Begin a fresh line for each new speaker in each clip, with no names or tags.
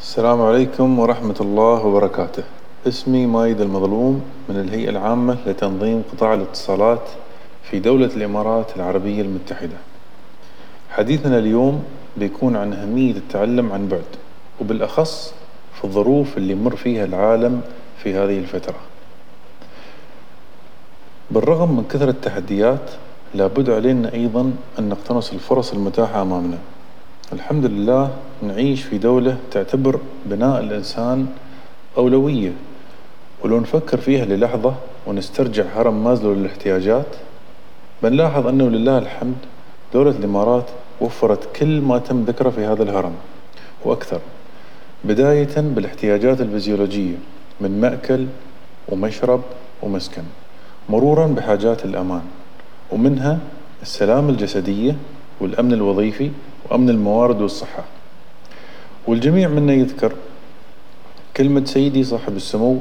السلام عليكم ورحمة الله وبركاته. اسمي مايد المظلوم من الهيئة العامة لتنظيم قطاع الاتصالات في دولة الإمارات العربية المتحدة. حديثنا اليوم بيكون عن أهمية التعلم عن بعد وبالأخص في الظروف اللي يمر فيها العالم في هذه الفترة. بالرغم من كثرة التحديات لابد علينا أيضا أن نقتنص الفرص المتاحة أمامنا. الحمد لله نعيش في دولة تعتبر بناء الإنسان أولوية ولو نفكر فيها للحظة ونسترجع هرم مازلو للاحتياجات بنلاحظ أنه لله الحمد دولة الإمارات وفرت كل ما تم ذكره في هذا الهرم وأكثر بداية بالاحتياجات الفيزيولوجية من مأكل ومشرب ومسكن مرورا بحاجات الأمان ومنها السلامة الجسدية والأمن الوظيفي وأمن الموارد والصحة. والجميع منا يذكر كلمة سيدي صاحب السمو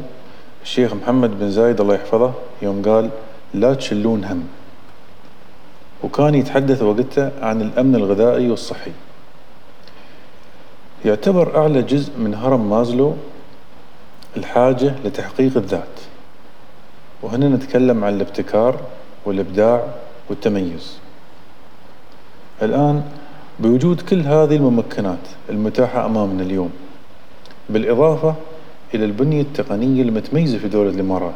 الشيخ محمد بن زايد الله يحفظه يوم قال لا تشلون هم. وكان يتحدث وقتها عن الأمن الغذائي والصحي. يعتبر أعلى جزء من هرم مازلو الحاجة لتحقيق الذات. وهنا نتكلم عن الابتكار والإبداع والتميز. الآن بوجود كل هذه الممكنات المتاحة أمامنا اليوم بالإضافة إلى البنية التقنية المتميزة في دولة الإمارات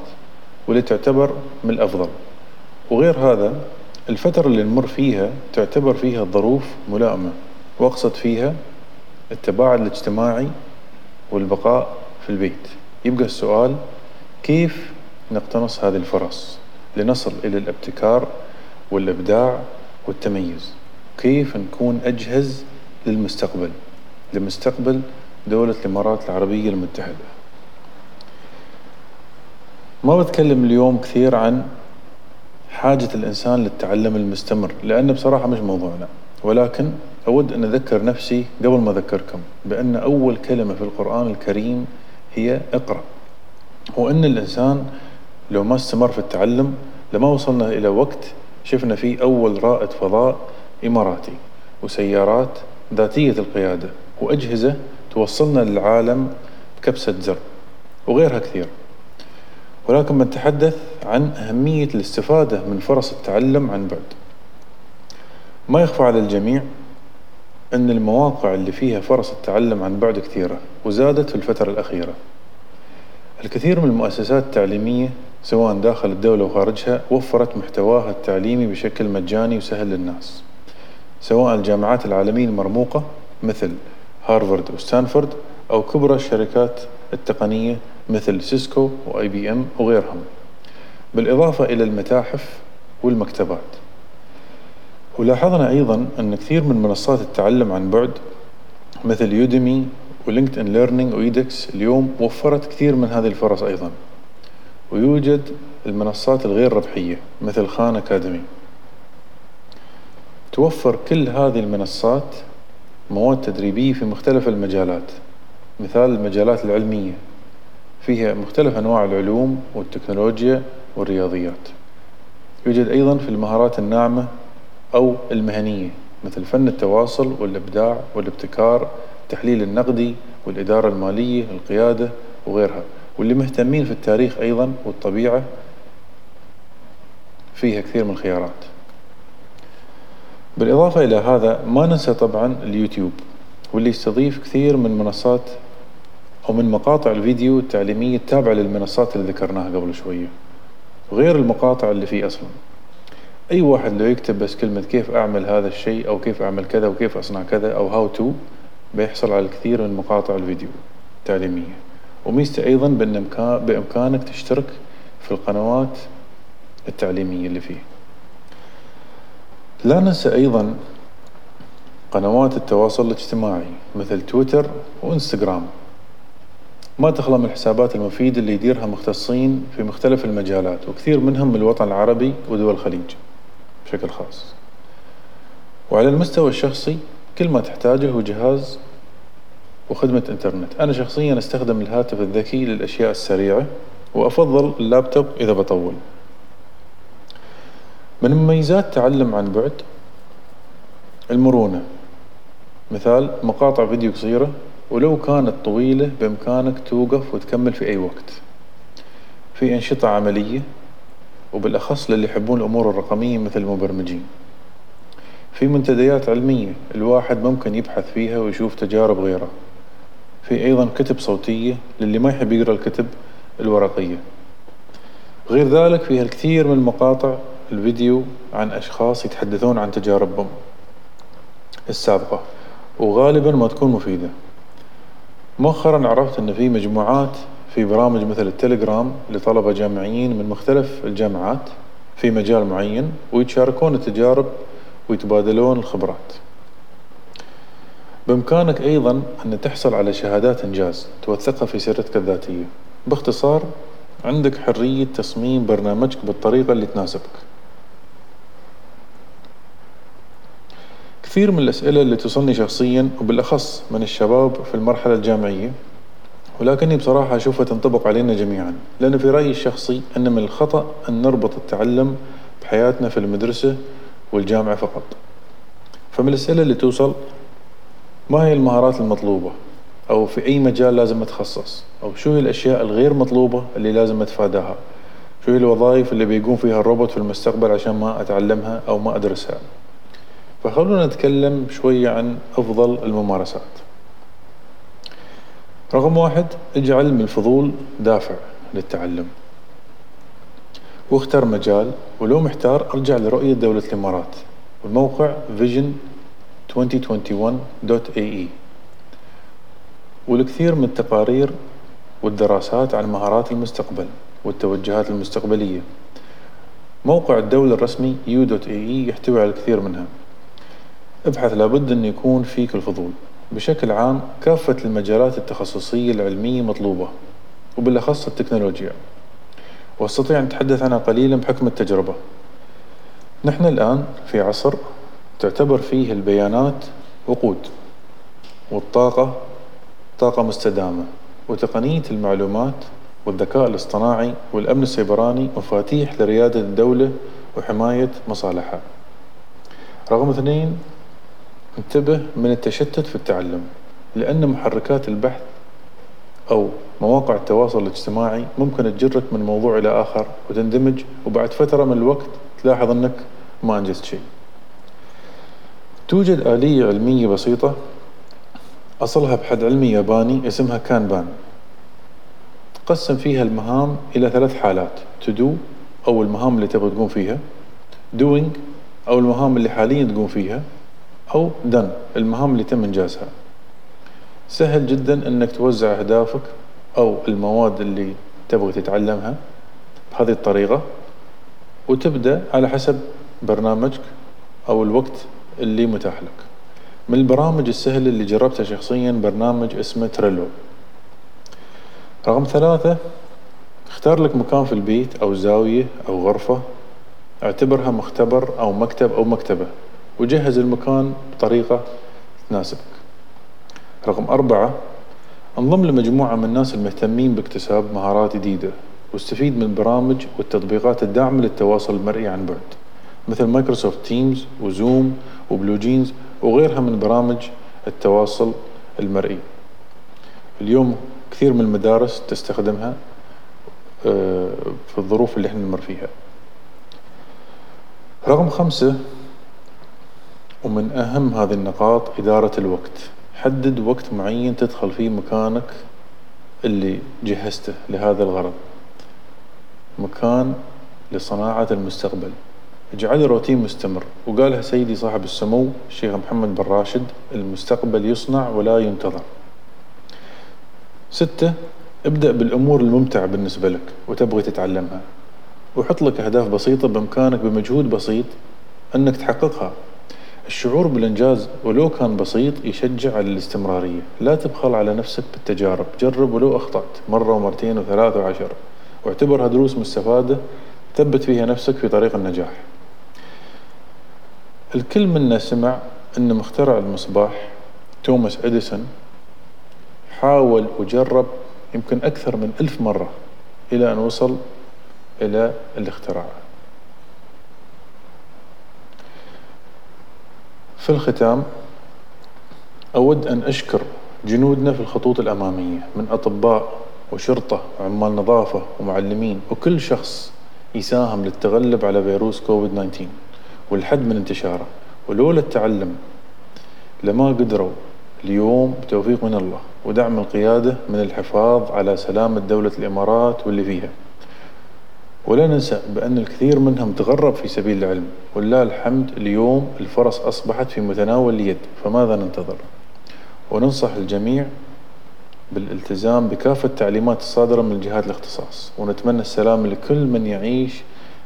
واللي تعتبر من الأفضل. وغير هذا الفترة اللي نمر فيها تعتبر فيها الظروف ملائمة وأقصد فيها التباعد الاجتماعي والبقاء في البيت. يبقى السؤال كيف نقتنص هذه الفرص لنصل إلى الابتكار والإبداع والتميز؟ كيف نكون أجهز للمستقبل؟ لمستقبل دولة الإمارات العربية المتحدة. ما بتكلم اليوم كثير عن حاجة الإنسان للتعلم المستمر لأنه بصراحة مش موضوعنا. ولكن أود أن أذكر نفسي قبل ما أذكركم بأن أول كلمة في القرآن الكريم هي اقرأ. وأن الإنسان لو ما استمر في التعلم لما وصلنا إلى وقت شفنا فيه أول رائد فضاء إماراتي وسيارات ذاتية القيادة وأجهزة توصلنا للعالم بكبسة زر وغيرها كثير. ولكن بنتحدث عن أهمية الاستفادة من فرص التعلم عن بعد. ما يخفى على الجميع أن المواقع اللي فيها فرص التعلم عن بعد كثيرة وزادت في الفترة الأخيرة. الكثير من المؤسسات التعليمية سواء داخل الدولة وخارجها وفرت محتواها التعليمي بشكل مجاني وسهل للناس. سواء الجامعات العالمية المرموقة مثل هارفارد وستانفورد أو كبرى الشركات التقنية مثل Cisco و IBM وغيرهم بالإضافة إلى المتاحف والمكتبات. ولاحظنا أيضا أن كثير من منصات التعلم عن بعد مثل يوديمي ولينكد إن ليرنينج وإيدكس اليوم وفرت كثير من هذه الفرص أيضا. ويوجد المنصات الغير ربحية مثل خان أكاديمي. توفر كل هذه المنصات مواد تدريبية في مختلف المجالات. مثال المجالات العلمية. فيها مختلف أنواع العلوم والتكنولوجيا والرياضيات. يوجد أيضا في المهارات الناعمة أو المهنية مثل فن التواصل والإبداع والابتكار التحليل النقدي والإدارة المالية القيادة وغيرها. واللي مهتمين في التاريخ أيضا والطبيعة فيها كثير من الخيارات. بالإضافة إلى هذا ما ننسى طبعا اليوتيوب واللي يستضيف كثير من منصات أو من مقاطع الفيديو التعليمية التابعة للمنصات اللي ذكرناها قبل شوية غير المقاطع اللي فيه أصلا. أي واحد لو يكتب بس كلمة كيف أعمل هذا الشيء أو كيف أعمل كذا وكيف أصنع كذا أو هاو تو بيحصل على الكثير من مقاطع الفيديو التعليمية. وميزته أيضا بأن بإمكانك تشترك في القنوات التعليمية اللي فيه. لا ننسى أيضا قنوات التواصل الاجتماعي مثل تويتر وإنستغرام. ما تخلى من الحسابات المفيدة اللي يديرها مختصين في مختلف المجالات وكثير منهم من الوطن العربي ودول الخليج بشكل خاص. وعلى المستوى الشخصي كل ما تحتاجه هو جهاز وخدمة إنترنت. أنا شخصيا أستخدم الهاتف الذكي للأشياء السريعة وأفضل اللابتوب إذا بطول. من مميزات تعلم عن بعد؟ المرونة. مثال مقاطع فيديو قصيرة ولو كانت طويلة بإمكانك توقف وتكمل في أي وقت. في أنشطة عملية وبالأخص للي يحبون الأمور الرقمية مثل المبرمجين. في منتديات علمية الواحد ممكن يبحث فيها ويشوف تجارب غيره في أيضا كتب صوتية للي ما يحب يقرأ الكتب الورقية. غير ذلك فيها الكثير من المقاطع الفيديو عن أشخاص يتحدثون عن تجاربهم السابقة وغالبا ما تكون مفيدة. مؤخرا عرفت أن في مجموعات في برامج مثل التليجرام لطلبة جامعيين من مختلف الجامعات في مجال معين ويتشاركون التجارب ويتبادلون الخبرات. بإمكانك أيضا أن تحصل على شهادات إنجاز توثقها في سيرتك الذاتية. باختصار عندك حرية تصميم برنامجك بالطريقة اللي تناسبك. كثير من الأسئلة اللي توصلني شخصيا وبالأخص من الشباب في المرحلة الجامعية ولكني بصراحة أشوفها تنطبق علينا جميعا لأن في رأيي الشخصي أن من الخطأ أن نربط التعلم بحياتنا في المدرسة والجامعة فقط. فمن الأسئلة اللي توصل ما هي المهارات المطلوبة؟ أو في أي مجال لازم أتخصص؟ أو شو هي الأشياء الغير مطلوبة اللي لازم أتفاداها؟ شو هي الوظائف اللي بيقوم فيها الروبوت في المستقبل عشان ما أتعلمها أو ما أدرسها؟ فخلونا نتكلم شوية عن أفضل الممارسات. رقم واحد اجعل من الفضول دافع للتعلم. واختر مجال ولو محتار ارجع لرؤية دولة الإمارات. والموقع vision2021.ae والكثير من التقارير والدراسات عن مهارات المستقبل والتوجهات المستقبلية. موقع الدولة الرسمي u.ae يحتوي على الكثير منها. ابحث لابد أن يكون فيك الفضول. بشكل عام كافة المجالات التخصصية العلمية مطلوبة وبالأخص التكنولوجيا. وأستطيع أن أتحدث عنها قليلا بحكم التجربة. نحن الآن في عصر تعتبر فيه البيانات وقود والطاقة طاقة مستدامة وتقنية المعلومات والذكاء الاصطناعي والأمن السيبراني مفاتيح لريادة الدولة وحماية مصالحها. رقم اثنين انتبه من التشتت في التعلم لأن محركات البحث أو مواقع التواصل الاجتماعي ممكن تجرك من موضوع إلى آخر وتندمج وبعد فترة من الوقت تلاحظ أنك ما أنجزت شيء. توجد آلية علمية بسيطة أصلها بحد علمي ياباني اسمها كانبان. تقسم فيها المهام إلى ثلاث حالات to do أو المهام اللي تبغى تقوم فيها doing أو المهام اللي حاليا تقوم فيها أو done المهام اللي تم إنجازها. سهل جدا أنك توزع أهدافك أو المواد اللي تبغى تتعلمها بهذه الطريقة وتبدأ على حسب برنامجك أو الوقت اللي متاح لك. من البرامج السهلة اللي جربتها شخصيا برنامج اسمه تريلو رقم ثلاثة اختار لك مكان في البيت أو زاوية أو غرفة اعتبرها مختبر أو مكتب أو مكتبة. وجهز المكان بطريقة تناسبك. رقم أربعة انضم لمجموعة من الناس المهتمين باكتساب مهارات جديدة واستفيد من البرامج والتطبيقات الداعمة للتواصل المرئي عن بعد مثل Microsoft Teams و Zoom و BlueJeans وغيرها من برامج التواصل المرئي. اليوم كثير من المدارس تستخدمها آه، في الظروف اللي إحنا نمر فيها. رقم خمسة ومن أهم هذه النقاط إدارة الوقت. حدد وقت معين تدخل فيه مكانك اللي جهزته لهذا الغرض. مكان لصناعة المستقبل. اجعله روتين مستمر. وقالها سيدي صاحب السمو الشيخ محمد بن راشد المستقبل يصنع ولا ينتظر. ستة ابدأ بالأمور الممتعة بالنسبة لك وتبغي تتعلمها. وحط لك أهداف بسيطة بإمكانك بمجهود بسيط أنك تحققها. الشعور بالإنجاز ولو كان بسيط يشجع على الاستمرارية. لا تبخل على نفسك بالتجارب. جرب ولو أخطأت مرة ومرتين وثلاث وعشر. واعتبرها دروس مستفادة ثبت فيها نفسك في طريق النجاح. الكل منا سمع أن مخترع المصباح توماس إديسون حاول وجرب يمكن أكثر من ألف مرة إلى أن وصل إلى الاختراع. في الختام أود أن أشكر جنودنا في الخطوط الأمامية من أطباء وشرطة وعمال نظافة ومعلمين وكل شخص يساهم للتغلب على فيروس كوفيد 19 والحد من انتشاره. ولولا التعلم لما قدروا اليوم بتوفيق من الله ودعم القيادة من الحفاظ على سلامة دولة الإمارات واللي فيها. ولا ننسى بأن الكثير منهم تغرب في سبيل العلم ولله الحمد اليوم الفرص أصبحت في متناول اليد فماذا ننتظر؟ وننصح الجميع بالالتزام بكافة التعليمات الصادرة من جهات الاختصاص ونتمنى السلام لكل من يعيش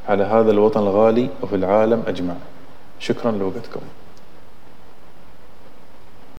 على هذا الوطن الغالي وفي العالم أجمع شكرا لوقتكم.